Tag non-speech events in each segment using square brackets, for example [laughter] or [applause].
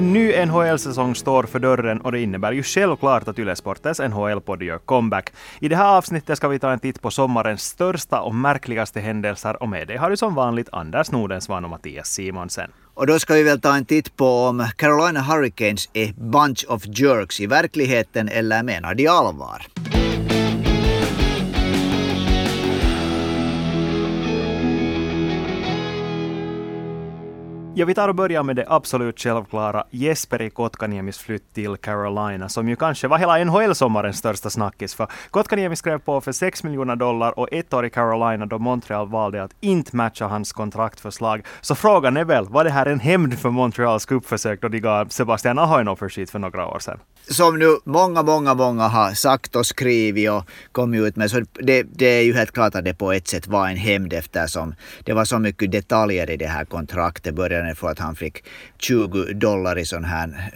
En ny NHL-säsong står för dörren och det innebär ju självklart att Yle Sportens NHL-podd gör comeback. I det här avsnittet ska vi ta en titt på sommarens största och märkligaste händelser och med det har du som vanligt Anders Nordensvan och Mattias Simonsen. Och då ska vi väl ta en titt på om Carolina Hurricanes är bunch of jerks i verkligheten eller menar de allvar? Ja, vi tar och börjar med det absolut självklara Jesperi Kotkaniemis flytt till Carolina, som ju kanske var hela NHL-sommarens största snackis. För Kotkaniemi skrev på för 6 miljoner dollar och ett år i Carolina då Montreal valde att inte matcha hans kontraktförslag. Så frågan är väl, var det här en hämnd för Montreals kuppförsök då de gav Sebastian Aho en skit för några år sedan? Som nu många, många, många har sagt och skrivit och kommit ut med, så det, det är ju helt klart att det på ett sätt var en hämnd eftersom det var så mycket detaljer i det här kontraktet. Började för att han fick 20 dollar i sån här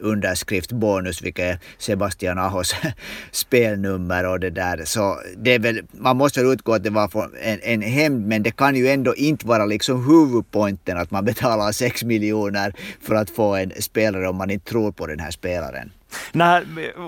underskriftbonus, vilket är Sebastian Ahos [laughs] spelnummer och det där. Så det är väl, man måste väl utgå att det var en, en hämnd, men det kan ju ändå inte vara liksom huvudpointen att man betalar 6 miljoner för att få en spelare om man inte tror på den här spelaren. Nej,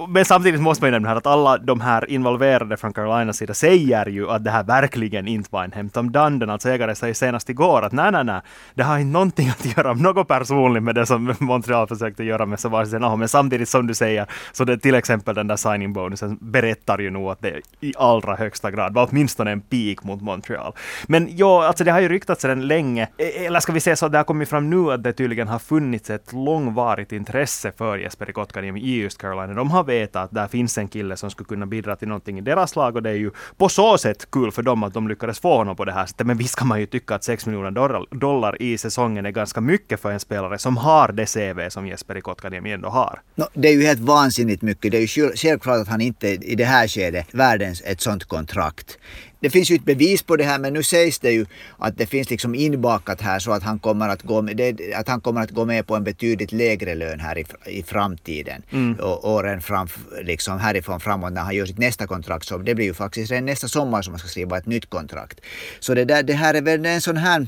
men samtidigt måste man ju nämna här att alla de här involverade från Carolinas sida säger ju att det här verkligen inte var en hämt. om Dundon, alltså ägare, säger senast igår att nej, nej, nej, det har inte någonting att göra med något personligt med det som [laughs] Montreal försökte göra med Sebastian Aho. Men samtidigt som du säger, så det till exempel den där signing bonusen berättar ju nog att det i allra högsta grad var åtminstone en peak mot Montreal. Men ja, alltså det har ju ryktats sedan länge, e, eller ska vi säga så att det har kommit fram nu att det tydligen har funnits ett långvarigt intresse för Jesper Kotkaniemi i just Carolina. De har vetat att där finns en kille som skulle kunna bidra till någonting i deras lag och det är ju på så sätt kul för dem att de lyckades få honom på det här sättet. Men visst kan man ju tycka att 6 miljoner dollar i säsongen är ganska mycket för en spelare som har det CV som Jesper Kotkaniemi ändå har. No, det är ju helt vansinnigt mycket. Det är ju självklart att han inte i det här skedet världens ett sånt kontrakt det finns ju ett bevis på det här men nu sägs det ju att det finns liksom inbakat här så att han kommer att gå med, att han kommer att gå med på en betydligt lägre lön här i, i framtiden. Mm. Och åren fram, liksom härifrån framåt när han gör sitt nästa kontrakt. Så det blir ju faktiskt redan nästa sommar som man ska skriva ett nytt kontrakt. Så det, där, det här är väl en sån här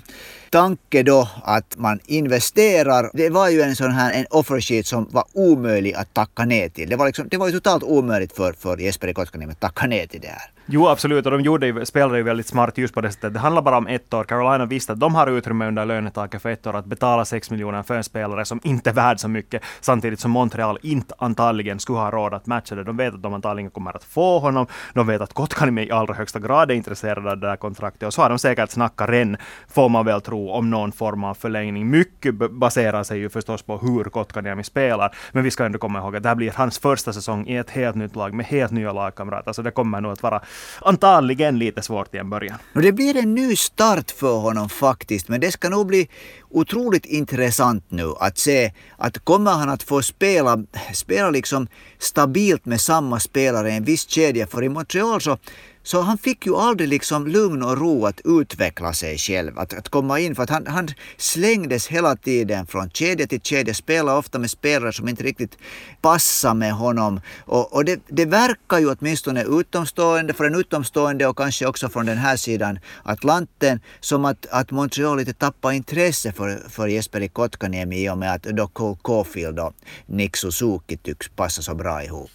tanke då att man investerar. Det var ju en sån här en offersheet som var omöjlig att tacka ner till. Det var, liksom, det var ju totalt omöjligt för, för Jesper Kotkaniemi att tacka ner till det här. Jo, absolut. Och de gjorde ju, spelade ju väldigt smart just på det sättet. Det handlar bara om ett år. Carolina visste att de har utrymme under lönetaket för ett år att betala 6 miljoner för en spelare som inte är värd så mycket. Samtidigt som Montreal inte antagligen skulle ha råd att matcha det. De vet att de antagligen kommer att få honom. De vet att Kotkaniemi i allra högsta grad är intresserad av det där kontraktet. Och så har de säkert snackat redan, får man väl tro, om någon form av förlängning. Mycket baserar sig ju förstås på hur Kotkaniemi spelar. Men vi ska ändå komma ihåg att det här blir hans första säsong i ett helt nytt lag med helt nya lagkamrater. Så det kommer nog att vara antagligen lite svårt i en början. Det blir en ny start för honom faktiskt, men det ska nog bli otroligt intressant nu att se att kommer han att få spela, spela liksom stabilt med samma spelare i en viss kedja. För i Montreal så så han fick ju aldrig liksom lugn och ro att utveckla sig själv, att, att komma in. För att han, han slängdes hela tiden från kedja till kedja, spelade ofta med spelare som inte riktigt passade med honom. Och, och det, det verkar ju åtminstone utomstående, för en utomstående och kanske också från den här sidan Atlanten, som att, att Montreal lite tappar intresse för, för Jesperi Kotkaniemi i och med att då Caulfield och Nick Suzuki tycks passa så bra ihop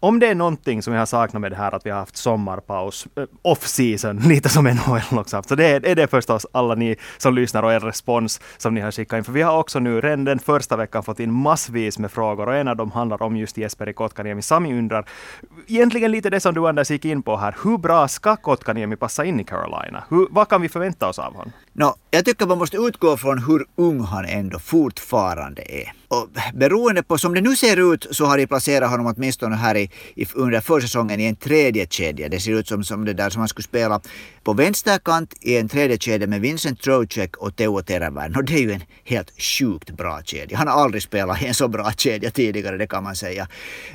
om det är någonting som jag har saknat med det här att vi har haft sommarpaus, eh, off-season, [laughs] lite som NHL också haft, så det är, är det förstås alla ni som lyssnar och er respons som ni har skickat in. För vi har också nu redan den första veckan fått in massvis med frågor och en av dem handlar om just Jesper Kotkaniemi. Sami undrar, egentligen lite det som du Anders gick in på här, hur bra ska Kotkaniemi passa in i Carolina? Hur, vad kan vi förvänta oss av honom? No, jag tycker man måste utgå från hur ung han ändå fortfarande är. Och beroende på som det nu ser ut så har de placerat honom åtminstone här i, i, under försäsongen i en tredje kedja. Det ser ut som, som det där som han skulle spela på vänsterkant i en tredje kedja med Vincent Trocek och Teo Teräväinen. Och det är ju en helt sjukt bra kedja. Han har aldrig spelat i en så bra kedja tidigare, det kan man säga.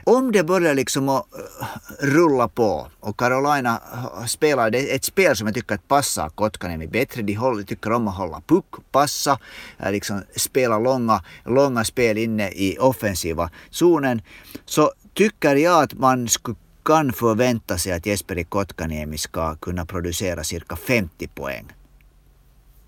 Om det börjar liksom att eh, rulla på och Carolina eh, spelar ett spel som jag tycker att passar Kotkaniemi bättre. De håller, tycker om att hålla puck, passa, liksom spela långa, långa spel inne i offensiva zonen. Så tycker jag att man skulle kan förvänta sig att Jesperi Kotkaniemi ska kunna producera cirka 50 poäng.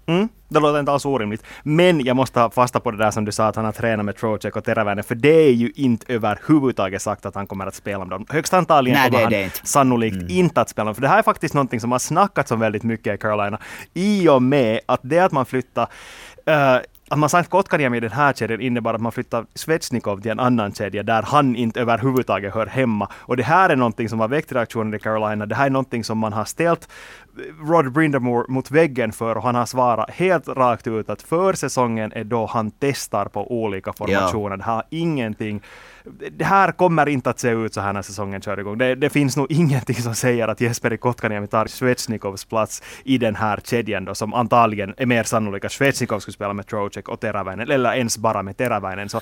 Mm, det låter inte alls orimligt. Men jag måste ha fasta på det där som du sa, att han har tränat med Trocek och Teräväinen, för det är ju inte överhuvudtaget sagt att han kommer att spela med dem. Högst antagligen Nej, kommer det han det inte. sannolikt Mm. inte att spela, för det här är faktiskt någonting som har snackats om väldigt mycket i Carolina, i och med att det att man flyttar eh, att man sagt Kotkaniemi i den här kedjan innebar att man flyttar Svetsnikov till en annan kedja där han inte överhuvudtaget hör hemma. Och det här är någonting som har väckt reaktioner i Carolina. Det här är någonting som man har ställt Rod Brindamore mot väggen för och han har svarat helt rakt ut att för säsongen är då han testar på olika formationer. Det här har ingenting det här kommer inte att se ut så här när säsongen kör igång. Det, det finns nog ingenting som säger att Jesperi Kotkaniemi tar Svetsnikovs plats i den här kedjan då, som antagligen är mer sannolika. Svetjnikov Svetsnikov skulle spela med Trocek och Teräväinen, eller ens bara med Teräväinen. Så,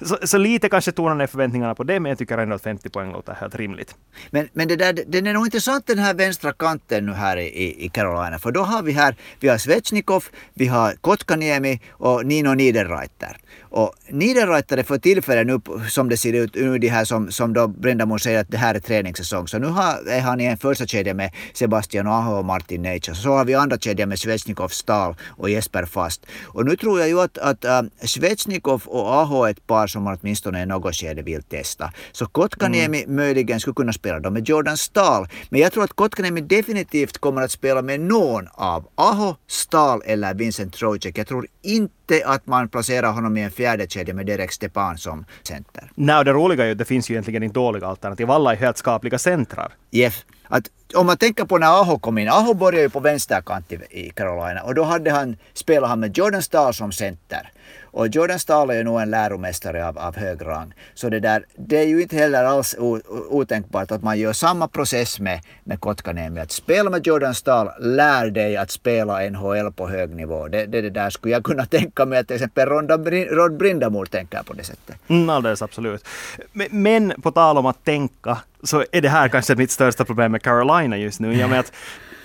så, så lite kanske tonar ner förväntningarna på det, men jag tycker ändå att 50 poäng låter helt rimligt. Men, men det där, den är nog intressant den här vänstra kanten nu här i, i, i Carolina. För då har vi här, vi har Svetsnikov, vi har Kotkaniemi och Nino Niederreiter. Och Niederreiter är för tillfället nu som det ser ut nu det här som, som då Brendamo säger att det här är träningssäsong. Så nu har, är han i en första kedja med Sebastian Aho och Martin Neitsch. Så har vi andra kedja med Svetsnikov, Stahl och Jesper Fast. Och nu tror jag ju att, att äh, Svetsnikov och Aho är ett par som man åtminstone i något skede vill testa. Så Kotkaniemi mm. möjligen skulle kunna spela då med Jordan Stahl. Men jag tror att Kotkaniemi definitivt kommer att spela med någon av Aho, Stahl eller Vincent Trocek. Jag tror inte att man placerar honom i en fjärde kedja med Derek Stepan som center. Nej, och det roliga är ju att det finns ju egentligen inte dåliga alternativ. Alla är helt skapliga centrar. Jeff, att om man tänker på när Aho kom in. Aho började ju på vänsterkant i Carolina och då hade han, spelade han med Jordan Stahl som center. Och Jordan Stahl är ju nog en läromästare av, av hög rang. Så det där, det är ju inte heller alls o, otänkbart att man gör samma process med, med Kotkaniemi. Att spela med Jordan Stahl, lär dig att spela NHL på hög nivå. Det, det, det där skulle jag kunna [laughs] tänka mig att till exempel Ronda, Rod Brindamore tänker på det sättet. Mm, alldeles absolut. Men, men på tal om att tänka, så är det här kanske mitt största problem med Carolina just nu. Jag med att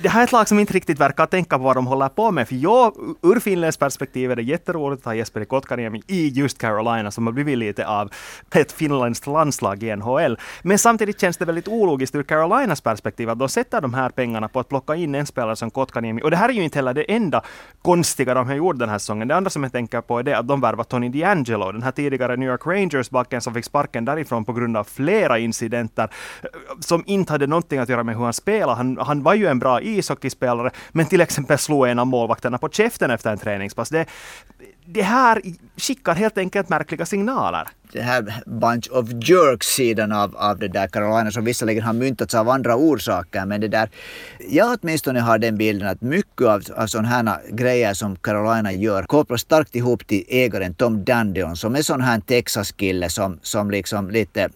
det här är ett lag som inte riktigt verkar tänka på vad de håller på med. För jag, ur Finlands perspektiv är det jätteroligt att ha Jesperi Kotkaniemi i just Carolina som har blivit lite av ett finländskt landslag i NHL. Men samtidigt känns det väldigt ologiskt ur Carolinas perspektiv att de sätter de här pengarna på att plocka in en spelare som Kotkaniemi. Och det här är ju inte heller det enda konstiga de har gjort den här säsongen. Det andra som jag tänker på är det att de värvar Tony DiAngelo, den här tidigare New York Rangers-backen som fick sparken därifrån på grund av flera incidenter eh, som inte hade någonting att göra med hur han spelade. Han, han var ju en bra ishockeyspelare, men till exempel slå en av målvakterna på käften efter en träningspass. Det, det här skickar helt enkelt märkliga signaler. Det här bunch of jerks-sidan av, av det där Carolina som visserligen har myntats av andra orsaker men det där, jag åtminstone har den bilden att mycket av, av sådana här grejer som Carolina gör kopplas starkt ihop till ägaren Tom Dandion som är sån här Texas-kille som, som liksom lite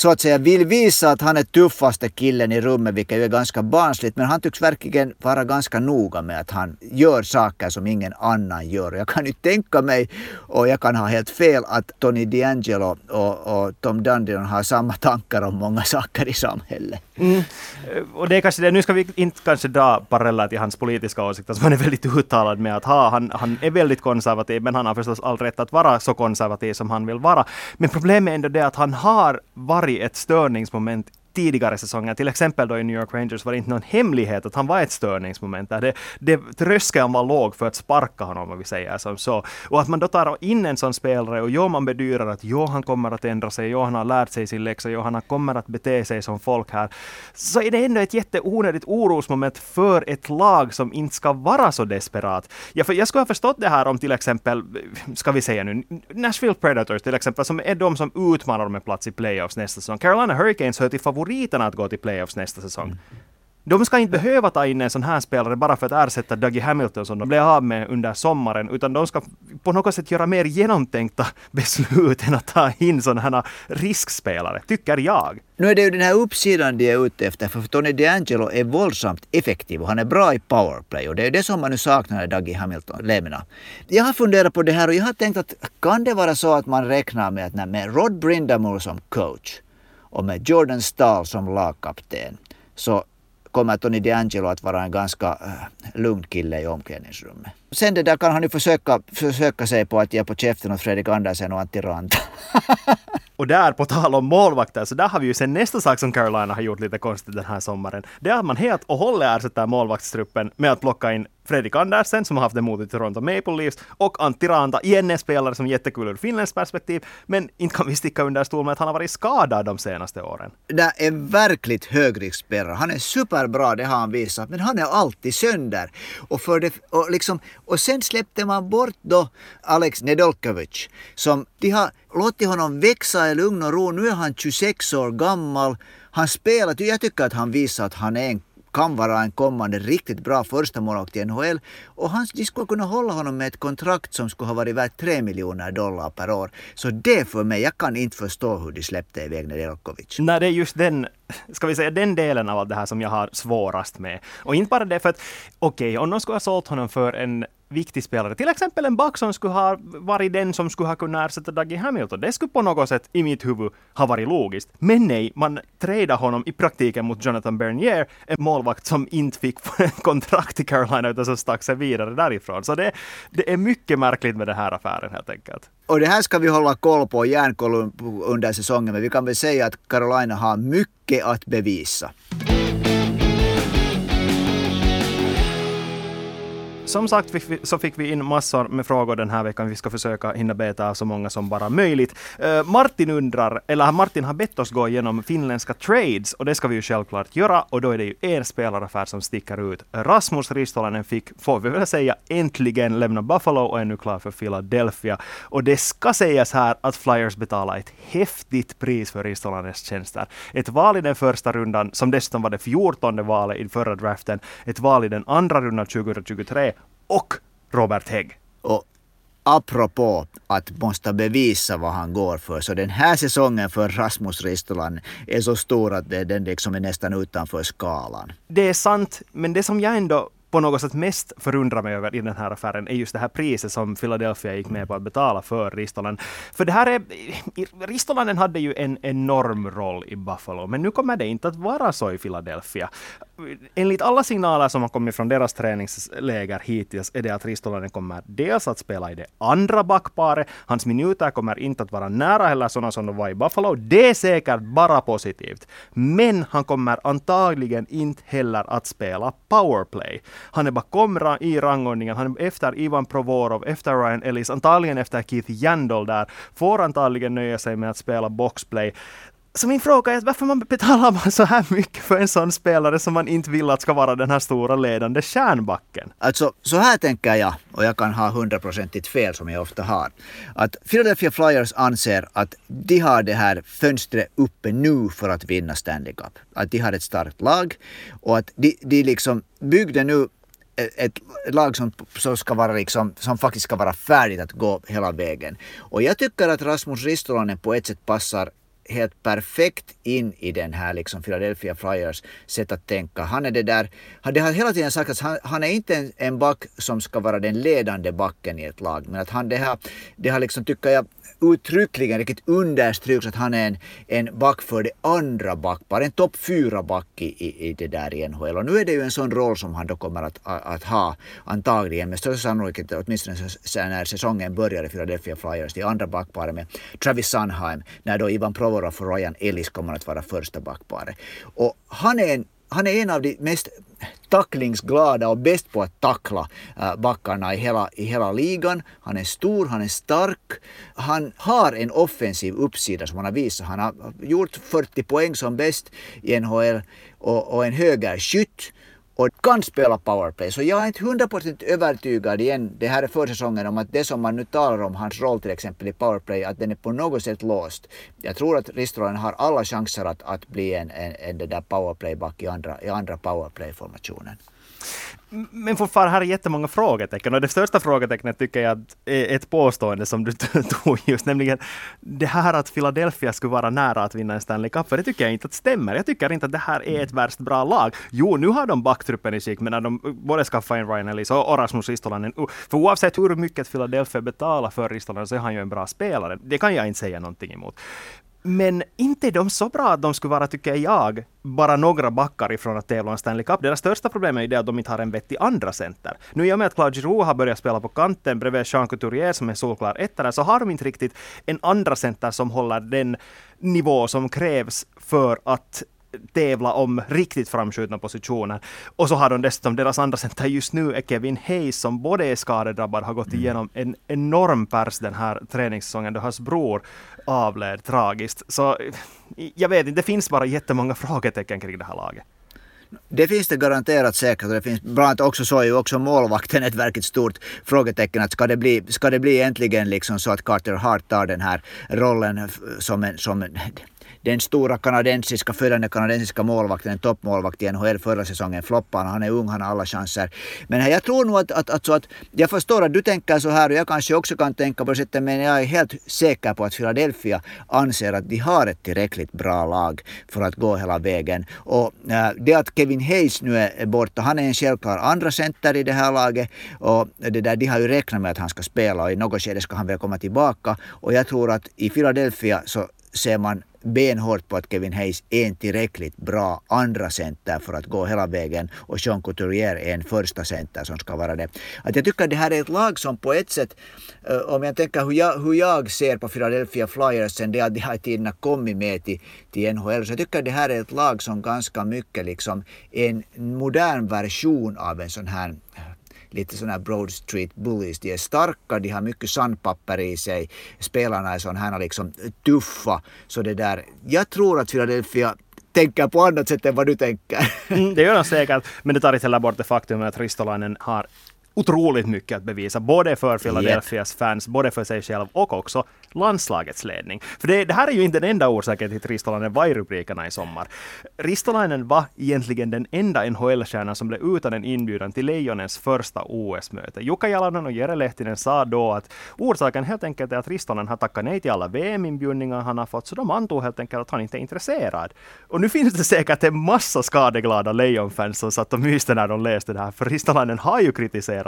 så att säga vill visa att han är tuffaste killen i rummet, vilket ju är ganska barnsligt. Men han tycks verkligen vara ganska noga med att han gör saker som ingen annan gör. Jag kan ju tänka mig, och jag kan ha helt fel, att Tony D'Angelo och, och Tom Dundon har samma tankar om många saker i samhället. Mm. Och det är kanske det, nu ska vi inte kanske dra paralleller till hans politiska åsikter, som han är väldigt uttalad med att ha. Han, han är väldigt konservativ, men han har förstås all rätt att vara så konservativ som han vill vara. Men problemet är ändå det att han har varit ett störningsmoment tidigare säsonger, till exempel då i New York Rangers, var det inte någon hemlighet att han var ett störningsmoment. Där det, det, tröskeln var låg för att sparka honom, om vi säger som så. Och att man då tar in en sån spelare och jo, man bedyrar att jo, han kommer att ändra sig, jo, han har lärt sig sin läxa, jo, han kommer att bete sig som folk här. Så är det ändå ett jätteonödigt orosmoment för ett lag som inte ska vara så desperat. Ja, för jag skulle ha förstått det här om till exempel, ska vi säga nu, Nashville Predators till exempel, som är de som utmanar om en plats i playoffs nästa säsong. Carolina Hurricanes hör till favoriterna att gå till playoffs nästa säsong. De ska inte behöva ta in en sån här spelare bara för att ersätta Dougie Hamilton som de blev av med under sommaren, utan de ska på något sätt göra mer genomtänkta [laughs] beslut än att ta in sådana här riskspelare, tycker jag. Nu är det ju den här uppsidan de är ute efter, för Tony DeAngelo är våldsamt effektiv och han är bra i powerplay och det är det som man nu saknar när Dougie Hamilton lämnar. Jag har funderat på det här och jag har tänkt att kan det vara så att man räknar med att med Rod Brindamore som coach och med Jordan Stahl som lagkapten så kommer Tony DeAngelo att vara en ganska eh, lugn kille i omklädningsrummet. Sen det där kan han ju försöka, försöka sig på att ge på käften åt Fredrik Andersen och Antti Ranta. [laughs] och där, på tal om målvakter, så där har vi ju sen nästa sak som Carolina har gjort lite konstigt den här sommaren. Det är att man helt och hållet ersätter målvaktstruppen med att plocka in Fredrik Andersen som har haft det modet i Toronto Maple Leafs och Antti Ranta, igen en spelare som är jättekul ur finländskt perspektiv, men inte kan vi sticka under stol med att han har varit skadad de senaste åren. Det är verkligt högriskspelare. Han är superbra, det har han visat, men han är alltid sönder. Och, för det, och, liksom, och sen släppte man bort då Alex Nedolkovic som de har låtit honom växa i lugn och ro. Nu är han 26 år gammal. Han spelar, jag tycker att han visar att han är en kan vara en kommande riktigt bra första målvakt i NHL. Och han, de skulle kunna hålla honom med ett kontrakt som skulle ha varit värt 3 miljoner dollar per år. Så det för mig, jag kan inte förstå hur de släppte iväg Nedolkovic. Nej, det är just den, [laughs] ska vi säga, den delen av allt det här som jag har svårast med. Och inte bara det för att, okej, okay, om någon skulle ha sålt honom för en viktig spelare. Till exempel en back som skulle ha varit den som skulle ha kunnat ersätta Dougie Hamilton. Det skulle på något sätt i mitt huvud ha varit logiskt. Men nej, man tradar honom i praktiken mot Jonathan Bernier, en målvakt som inte fick [laughs] kontrakt i Carolina utan som stack sig vidare därifrån. Så det, det är mycket märkligt med den här affären helt enkelt. Och det här ska vi hålla koll på, järnkoll under säsongen, men vi kan väl säga att Carolina har mycket att bevisa. Som sagt så fick vi in massor med frågor den här veckan. Vi ska försöka hinna beta av så många som bara möjligt. Uh, Martin undrar, eller Martin har bett oss gå igenom finländska trades och det ska vi ju självklart göra. Och då är det ju en spelaraffär som sticker ut. Rasmus Ristolainen fick, får vi väl säga, äntligen lämna Buffalo och är nu klar för Philadelphia. Och det ska sägas här att Flyers betalar ett häftigt pris för Ristolainens tjänster. Ett val i den första rundan, som dessutom var det fjortonde valet i förra draften. Ett val i den andra rundan 2023 och Robert Hägg. Och apropå att måste bevisa vad han går för, så den här säsongen för Rasmus Ristolan är så stor att den liksom är nästan utanför skalan. Det är sant, men det som jag ändå på något sätt mest förundrar mig över i den här affären är just det här priset som Philadelphia gick med på att betala för Ristolan. För det här är... Ristolainen hade ju en enorm roll i Buffalo, men nu kommer det inte att vara så i Philadelphia. Enligt alla signaler som har kommit från deras träningsläger hittills är det att Ristolainen kommer dels att spela i det andra backparet, hans minuter kommer inte att vara nära heller sådana som de var i Buffalo. Det är säkert bara positivt. Men han kommer antagligen inte heller att spela powerplay. Han är bakom i rangordningen. Han är efter Ivan Provorov, efter Ryan Ellis, antagligen efter Keith Jandol där. Får antagligen nöja sig med att spela boxplay. Så min fråga är varför man betalar man så här mycket för en sån spelare som man inte vill att ska vara den här stora ledande kärnbacken? Alltså, så här tänker jag, och jag kan ha hundraprocentigt fel som jag ofta har. Att Philadelphia Flyers anser att de har det här fönstret uppe nu för att vinna Stanley Cup. Att de har ett starkt lag och att de, de liksom byggde nu ett, lag som, som, ska vara liksom, som faktiskt ska vara färdigt att gå hela vägen. Och jag tycker att Rasmus Ristolainen på ett sätt passar helt perfekt in i den här liksom Philadelphia Flyers sätt att tänka. Han är det där, det har hela tiden sagt att han, han är inte en, back som ska vara den ledande backen i ett lag, men att han det här, det har liksom, tycker jag, uttryckligen riktigt understryks att han är en, en back för det andra backpar, en topp fyra back i, i, i, det där i NHL. Och nu är det ju en sån roll som han då kommer att, att, att ha antagligen med största sannolikhet åtminstone när säsongen börjar i Philadelphia Flyers, det andra backparet med Travis Sunheim, när då Ivan Provorov och Ryan Ellis kommer att vara första backparet. Och han är en han är en av de mest tacklingsglada och bäst på att tackla äh, backarna i hela, i hela ligan. Han är stor, han är stark. Han har en offensiv uppsida som han har visat. Han har gjort 40 poäng som bäst i NHL och, och en högerskytt och kan spela powerplay. Så jag är inte hundraprocentigt övertygad igen, det här är försäsongen, om att det som man nu talar om, hans roll till exempel i powerplay, att den är på något sätt låst. Jag tror att Ristolainen har alla chanser att, att bli en, en, en där powerplayback i andra, i andra powerplay-formationen. Men fortfarande här är jättemånga frågetecken och det största frågetecknet tycker jag är ett påstående som du [laughs] tog just, nämligen det här att Philadelphia skulle vara nära att vinna en Stanley Cup, för det tycker jag inte att stämmer. Jag tycker inte att det här är ett värst bra lag. Jo, nu har de backtruppen i skick, men när de både skaffar in Ryan Ellis och Rasmus Ristolainen, för oavsett hur mycket Philadelphia betalar för Ristolainen så är han ju en bra spelare. Det kan jag inte säga någonting emot. Men inte är de så bra att de skulle vara, tycker jag, bara några backar ifrån att tävla om Stanley Cup. Deras största problem är ju det att de inte har en vettig andra center. Nu i och med att Claude Giroux har börjat spela på kanten bredvid Jean Couturier som är solklar etta så har de inte riktigt en andra center som håller den nivå som krävs för att tävla om riktigt framskjutna positioner. Och så har de dessutom deras andra center just nu är Kevin Hayes som både är skadedrabbad, har gått mm. igenom en enorm pers den här träningssäsongen då hans bror avled tragiskt. Så jag vet inte, det finns bara jättemånga frågetecken kring det här laget. Det finns det garanterat säkert och det finns bland annat också så är ju också målvakten ett verkligt stort frågetecken. Att ska, det bli, ska det bli äntligen liksom så att Carter Hart tar den här rollen som en, som en den stora kanadensiska, följande kanadensiska målvakten, en toppmålvakt i NHL förra säsongen, floppar Han är ung, han har alla chanser. Men jag tror nog att, att, att, så att jag förstår att du tänker så här och jag kanske också kan tänka på det sättet, men jag är helt säker på att Philadelphia anser att de har ett tillräckligt bra lag för att gå hela vägen. Och äh, det att Kevin Hayes nu är borta, han är en självklar andra center i det här laget och det där, de har ju räknat med att han ska spela och i något skede ska han väl komma tillbaka. Och jag tror att i Philadelphia så ser man benhårt på att Kevin Hayes är en tillräckligt bra andra center för att gå hela vägen och Jean Couturier är en första center som ska vara det. Att jag tycker att det här är ett lag som på ett sätt, eh, om jag tänker hur jag, hur jag ser på Philadelphia Flyers sen det att de har tiderna kommit med till, till NHL, så jag tycker att det här är ett lag som ganska mycket liksom en modern version av en sån här lite sådana här Broad Street Bullies. De är starka, de har mycket sandpapper i sig. Spelarna är sådana här liksom tuffa. Så det där, jag tror att Philadelphia tänker på annat sätt än vad du tänker. Mm, det gör de säkert, men det tar inte heller bort det faktum att Ristolainen har otroligt mycket att bevisa, både för Philadelphias yep. fans, både för sig själv och också landslagets ledning. För det, det här är ju inte den enda orsaken till att Ristolainen var i rubrikerna i sommar. Ristolainen var egentligen den enda NHL-stjärnan som blev utan en inbjudan till Lejonens första OS-möte. Jukka Jalonen och Jere Lehtinen sa då att orsaken helt enkelt är att Ristolainen har tackat nej till alla VM-inbjudningar han har fått, så de antog helt enkelt att han inte är intresserad. Och nu finns det säkert en massa skadeglada Lejon-fans som satt och myste när de läste det här, för Ristolainen har ju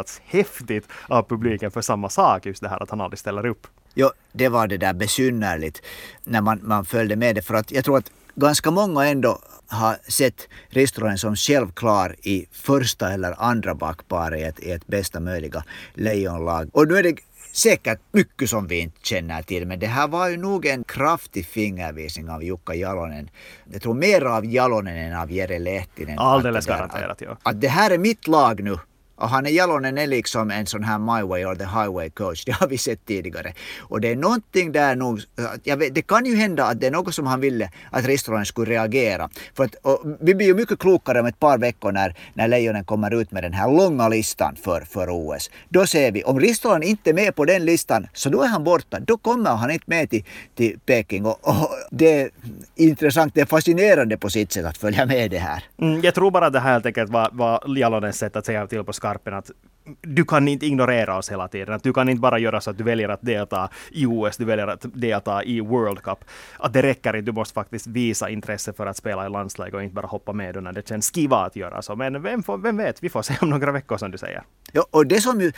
kritiserats häftigt av publiken för samma sak, just det här att han aldrig ställer upp. Jo, det var det där besynnerligt när man, man följde med det. För att jag tror att ganska många ändå har sett Ristolainen som självklar i första eller andra backparet i ett, i ett bästa möjliga lejonlag. Och nu är det säkert mycket som vi inte känner till, men det här var ju nog en kraftig fingervisning av Jukka Jalonen. Jag tror mer av Jalonen än av Jere Lehtinen. Alldeles garanterat, ja. Att det här är mitt lag nu och han är Jalonen är liksom en sån här my way or the highway coach. [laughs] Det har vi sett tidigare. Och det är någonting där nog, jag vet, det kan ju hända att det är något som han ville att Ristolainen skulle reagera. För att, vi blir ju mycket klokare om ett par veckor när, när Lejonen kommer ut med den här långa listan för, för OS. Då ser vi, om Ristolainen inte är med på den listan så då är han borta. Då kommer han inte med till, till Peking. Och, och det är intressant, det är fascinerande på sitt sätt att följa med det här. Mm, jag tror bara att det här helt enkelt var, var Jalonens sätt att säga till på skarpen att du kan inte ignorera oss hela tiden. Att du kan inte bara göra så att du väljer att delta i OS, du väljer att delta i World Cup. Att det räcker inte, du måste faktiskt visa intresse för att spela i landslag och inte bara hoppa med när det känns skiva att göra så. Men vem, får, vem vet, vi får se om några veckor som du säger. Ja, och det som ju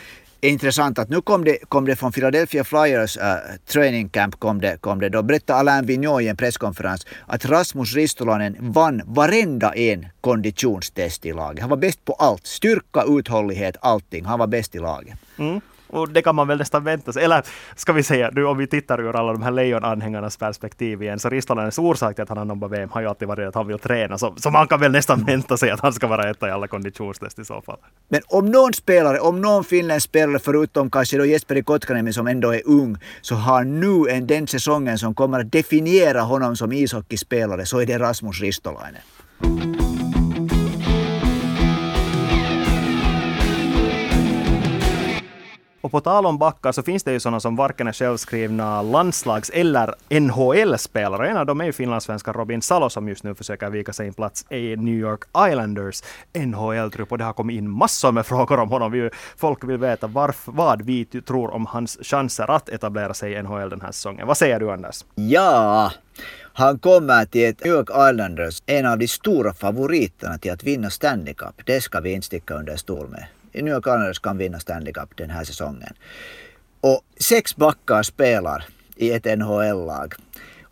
är intressant att nu kom det, kom det från Philadelphia Flyers uh, training camp kom det, kom det då berättade Alain Vigneault i en presskonferens att Rasmus Ristolainen vann varenda en konditionstest i laget. Han var bäst på allt. Styrka, uthållighet, allting. Han var bäst i laget. Mm. Och det kan man väl nästan vänta sig. Eller ska vi säga, nu om vi tittar ur alla de här lejonanhängarnas perspektiv igen, så Ristolainens orsak till att han har nobbat VM har ju alltid varit att han vill träna. Så, så man kan väl nästan vänta sig att han ska vara etta i alla konditionstest i så fall. Men om någon spelare, om någon finländsk spelare förutom kanske då Jesperi Kotkaniemi som ändå är ung, så har nu en den säsongen som kommer att definiera honom som ishockeyspelare, så är det Rasmus Ristolainen. Och på tal om backar så finns det ju sådana som varken är självskrivna landslags eller NHL-spelare. En av dem är ju finlandssvenska Robin Salo som just nu försöker vika sig en plats i New York Islanders NHL-trupp. Och det har kommit in massor med frågor om honom. Folk vill veta varf, vad vi tror om hans chanser att etablera sig i NHL den här säsongen. Vad säger du Anders? Ja, han kommer till ett New York Islanders, en av de stora favoriterna till att vinna Stanley Cup. Det ska vi inte sticka under stol med. New York Islanders kan vinna Stanley Cup den här säsongen. Och sex backar spelar i ett NHL-lag.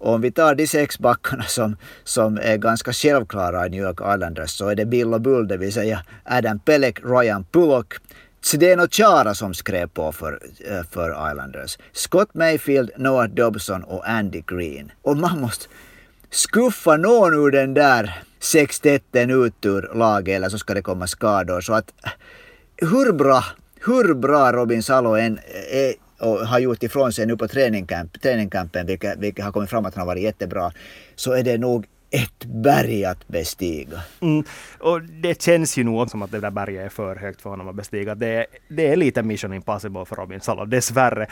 Och om vi tar de sex backarna som, som är ganska självklara i New York Islanders så är det Bill och Bull, det vill säga Adam Pelek, Ryan Pullock, Zdeno Chara som skrev på för, eh, för Islanders, Scott Mayfield, Noah Dobson och Andy Green. Och man måste skuffa någon ur den där sextetten ut ur laget eller så ska det komma skador. Så att hur bra, hur bra Robin Salo än är e, och har gjort ifrån sig nu på träningkampen, vilket, vilket har kommit fram att han har varit jättebra, så är det nog ett berg att bestiga. Mm, och det känns ju nog som att det där berget är för högt för honom att bestiga. Det, det är lite mission impossible för Robin Salo, dessvärre.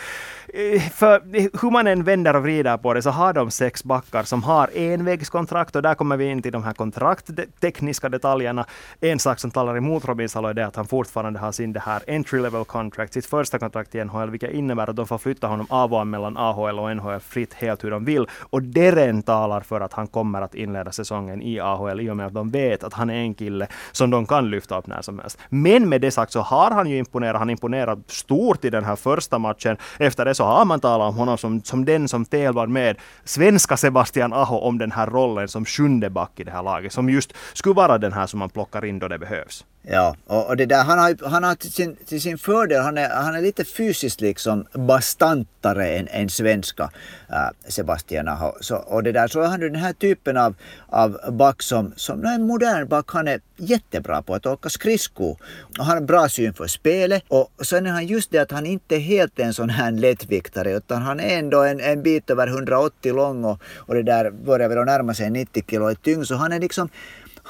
Eh, för hur man än vänder och vrider på det så har de sex backar som har envägskontrakt och där kommer vi in till de här kontrakttekniska detaljerna. En sak som talar emot Robin Salo är det att han fortfarande har sin det här entry level contract, sitt första kontrakt i NHL, vilket innebär att de får flytta honom av och mellan AHL och NHL fritt helt hur de vill. Och det talar för att han kommer att in inleda säsongen i AHL i och med att de vet att han är en kille som de kan lyfta upp när som helst. Men med det sagt så har han ju imponerat. Han imponerat stort i den här första matchen. Efter det så har man talat om honom som, som den som tävlar med svenska Sebastian Aho om den här rollen som sjunde back i det här laget. Som just skulle vara den här som man plockar in då det behövs. Ja, och, och det där, han har, han har till, sin, till sin fördel, han är, han är lite fysiskt liksom bastantare än, än svenska äh, Sebastian Aho. Så, och det där, så är han den här typen av, av back som, som är en modern back, han är jättebra på att åka skridsko. Och han har bra syn för spelet och sen är han just det att han inte är helt en sån här lättviktare utan han är ändå en, en bit över 180 lång och, och det där börjar väl närma sig 90 kilo i tyngd så han är liksom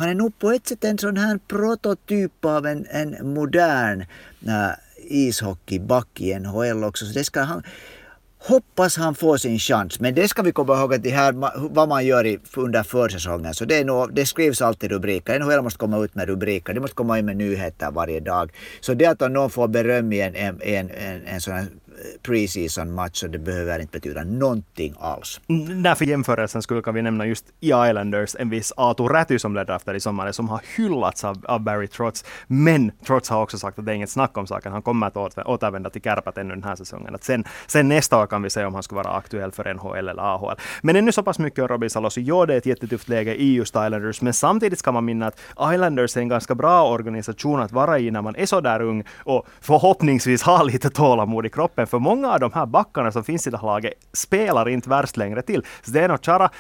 han är nog på ett sätt en sån här prototyp av en, en modern äh, ishockeyback i NHL också. Så det ska han, hoppas han får sin chans. Men det ska vi komma ihåg att det här, vad man gör i, under försäsongen. Så det, är nog, det skrivs alltid rubriker. NHL måste komma ut med rubriker. Det måste komma in med nyheter varje dag. Så det att någon får beröm i en, en, en, en, en sån här preseason match och det behöver inte betyda någonting alls. Mm, där för jämförelsen skulle kan vi nämna just i Islanders en viss Aatu Räty som blev draftad i sommar som har hyllats av, av Barry Trotz. Men Trotz har också sagt att det är inget snack om saken. Han kommer att återvända till Kärpät ännu den här säsongen. Att sen, sen nästa år kan vi se om han skulle vara aktuell för NHL eller AHL. Men ännu så pass mycket om Robin Salo, så ja, det är ett jättetufft läge i just Islanders. Men samtidigt ska man minna att Islanders är en ganska bra organisation att vara i när man är så där ung och förhoppningsvis har lite tålamod i kroppen för många av de här backarna som finns i det här laget spelar inte värst längre till. Zdeno Chara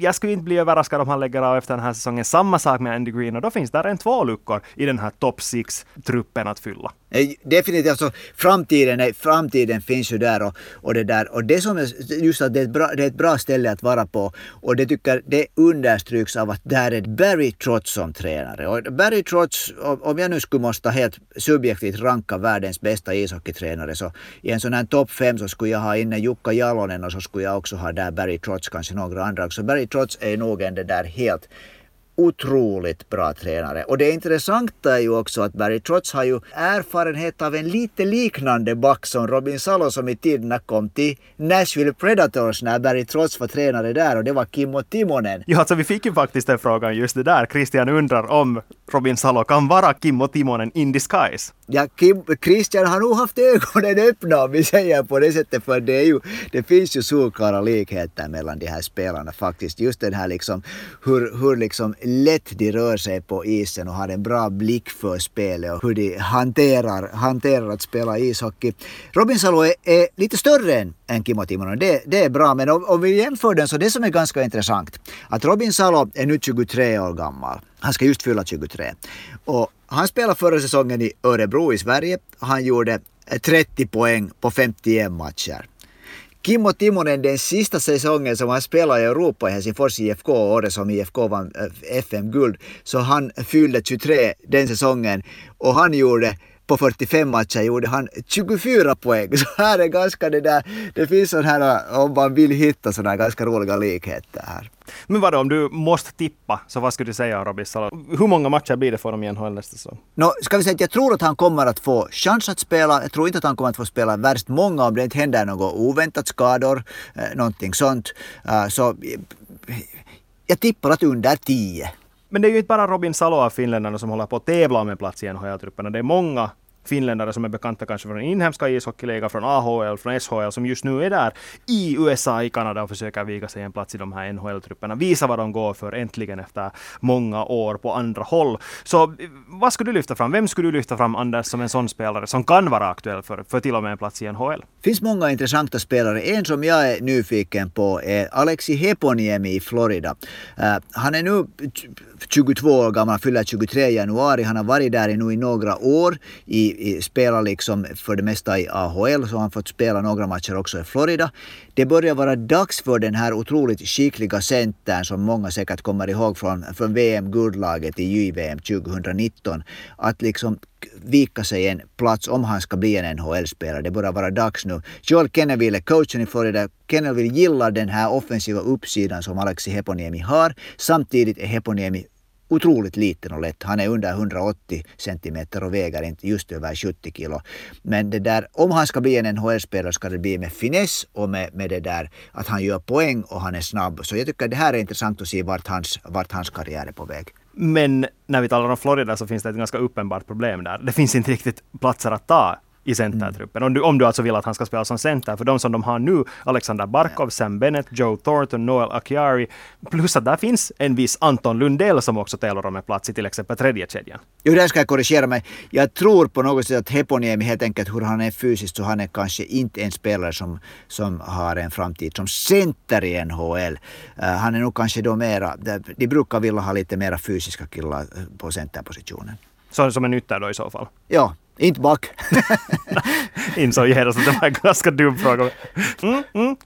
jag skulle inte bli överraskad om han lägger av efter den här säsongen. Samma sak med Andy Green och då finns där en två luckor i den här top six truppen att fylla. Eh, definitivt, alltså framtiden, framtiden finns ju där och, och det där och det som är just att det är, ett bra, det är ett bra ställe att vara på och det tycker det understryks av att där är Barry Trotz som tränare och Barry Trotz, om jag nu skulle måste helt subjektivt ranka världens bästa ishockeytränare så i en sån här topp fem så skulle jag ha inne Jukka Jalonen och så skulle jag också ha där Barry Trotz, kanske några andra också. Barry Trots är nog en det där helt otroligt bra tränare. Och det intressanta är ju också att Barry Trotz har ju erfarenhet av en lite liknande back som Robin Salo som i tiderna kom till Nashville Predators när Barry Trotz var tränare där och det var Kimmo Timonen. Ja, alltså vi fick ju faktiskt den frågan just det där. Christian undrar om Robin Salo kan vara Kimmo Timonen in disguise. Ja, Kim, Christian har nog haft ögonen öppna om vi säger på det sättet för det, är ju, det finns ju solklara likheter mellan de här spelarna faktiskt. Just den här liksom hur, hur liksom lätt de rör sig på isen och har en bra blick för spelet och hur de hanterar, hanterar att spela ishockey. Robin Salo är, är lite större än, än Kimmo Timonen. Det, det är bra, men om, om vi jämför den så det som är ganska intressant att Robin Salo är nu 23 år gammal. Han ska just fylla 23. Och han spelade förra säsongen i Örebro i Sverige. Han gjorde 30 poäng på 51 matcher. Kimmo Timonen den sista säsongen som han spelade i Europa i Helsingfors IFK, året som IFK vann eh, FM-guld, så han fyllde 23 den säsongen och han gjorde på 45 matcher gjorde han 24 poäng. [laughs] Så här är ganska det där, det finns sån här, om man vill hitta sådana ganska roliga likheter här. Men vadå, om du måste tippa, så vad skulle du säga om Robin Salo? Hur många matcher blir det för honom i NHL nästa säsong? No, ska vi säga att jag tror att han kommer att få chans att spela. Jag tror inte att han kommer att få spela värst många om det inte händer något oväntat skador, eh, någonting sånt. Uh, så jag tippar att under 10. Men det är ju inte bara Robin Salo av finländarna som håller på att tävla om en plats i NHL-trupperna. Det är många finländare som är bekanta kanske från inhemska ishockeyligan, från AHL, från SHL, som just nu är där i USA, i Kanada och försöker vika sig en plats i de här NHL-trupperna. Visa vad de går för äntligen efter många år på andra håll. Så vad skulle du lyfta fram? Vem skulle du lyfta fram, Anders, som en sån spelare som kan vara aktuell för, för till och med en plats i NHL? Det finns många intressanta spelare. En som jag är nyfiken på är Alexi Heponiemi i Florida. Uh, han är nu 22 år gammal, fyller 23 i januari. Han har varit där nu i några år. I, i, spelar liksom för det mesta i AHL, så har han fått spela några matcher också i Florida. Det börjar vara dags för den här otroligt skickliga centern som många säkert kommer ihåg från, från VM-guldlaget i JVM 2019. Att liksom vika sig en plats om han ska bli en NHL-spelare. Det börjar vara dags nu. Joel Kenneville är coachen i Florida. Kenneville gillar den här offensiva uppsidan som Alexi Heponiemi har. Samtidigt är Heponiemi otroligt liten och lätt. Han är under 180 centimeter och väger inte just över 70 kilo. Men det där, om han ska bli en NHL-spelare ska det bli med finess och med, med det där att han gör poäng och han är snabb. Så jag tycker det här är intressant att se vart hans, vart hans karriär är på väg. Men när vi talar om Florida så finns det ett ganska uppenbart problem där. Det finns inte riktigt platser att ta i centertruppen. Mm. Om, du, om du alltså vill att han ska spela som center. För de som de har nu, Alexander Barkov. Sam Bennett, Joe Thornton, Noel Akiari. Plus att där finns en viss Anton Lundell som också tävlar om en plats i till exempel tredje kedjan. Jo, där ska jag korrigera mig. Jag tror på något sätt att Heponiemi helt enkelt hur han är fysiskt så han är kanske inte en spelare som, som har en framtid som center i NHL. Uh, han är nog kanske då mera, de brukar vilja ha lite mera fysiska killar på centerpositionen. Så, som en ytter då i så fall? Ja, inte back. Insåg genast att det var en ganska dum fråga. Mm, mm.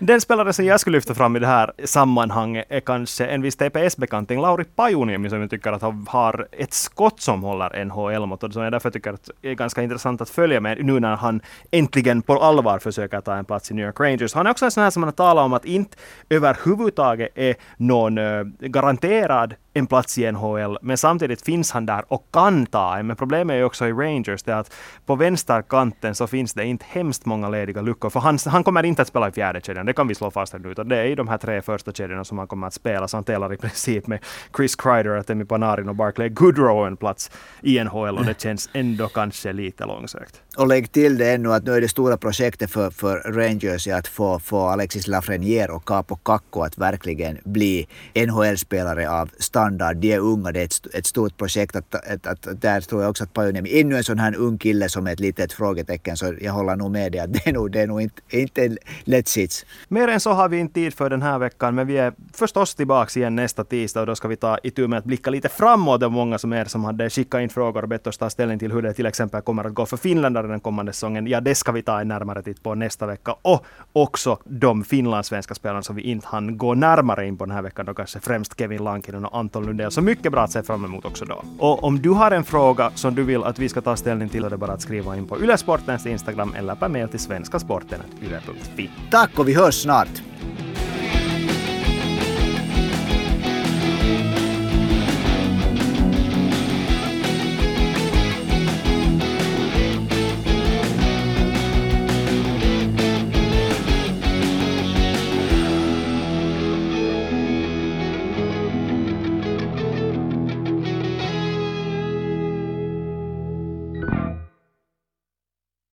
Den spelare som jag skulle lyfta fram i det här sammanhanget är kanske en viss TPS-bekanting, Lauri Pajuniemi, som jag tycker att han har ett skott som håller NHL-mått och som jag därför tycker att är ganska intressant att följa med nu när han äntligen på allvar försöker ta en plats i New York Rangers. Han är också en sån här som man har talat om att inte överhuvudtaget är någon eh, garanterad en plats i NHL, men samtidigt finns han där och kan ta en. Men problemet är ju också i Rangers det att på vänsterkanten så finns det inte hemskt många lediga luckor, för han, han kommer inte att spela i fjärde kedjan, det kan vi slå fast nu, utan det är i de här tre första kedjorna som han kommer att spela, så han delar i princip med Chris Kreider, Temi Panarin och Barclay Goodrow en plats i NHL och det känns ändå kanske lite långsökt. Och lägg till det ännu att nu är det stora projektet för, för Rangers att få, få Alexis Lafreniere och Capo Kakko att verkligen bli NHL-spelare av standard. De är unga, det är ett, ett stort projekt. Att, att, att, där tror jag också att Pajuniemi, ännu en sån här ung kille som är ett litet frågetecken, så jag håller nog med dig att det är nog, det är nog inte, inte en lätt sits. Mer än så har vi inte tid för den här veckan, men vi är förstås tillbaka igen nästa tisdag och då ska vi ta itu med att blicka lite framåt. Det var många som er som hade skickat in frågor och bett oss ta ställning till hur det till exempel kommer att gå för finländare den kommande säsongen. Ja, det ska vi ta en närmare titt på nästa vecka. Och också de finlandssvenska spelarna som vi inte hann gå närmare in på den här veckan. Då kanske främst Kevin Lankinen och Anton Anton Lundell. Så mycket bra att se fram emot också då. Och om du har en fråga som du vill att vi ska ta ställning till, är det bara att skriva in på Ylesportens Instagram eller per mail till svenskasporten.yle.fi. Tack och vi hörs snart!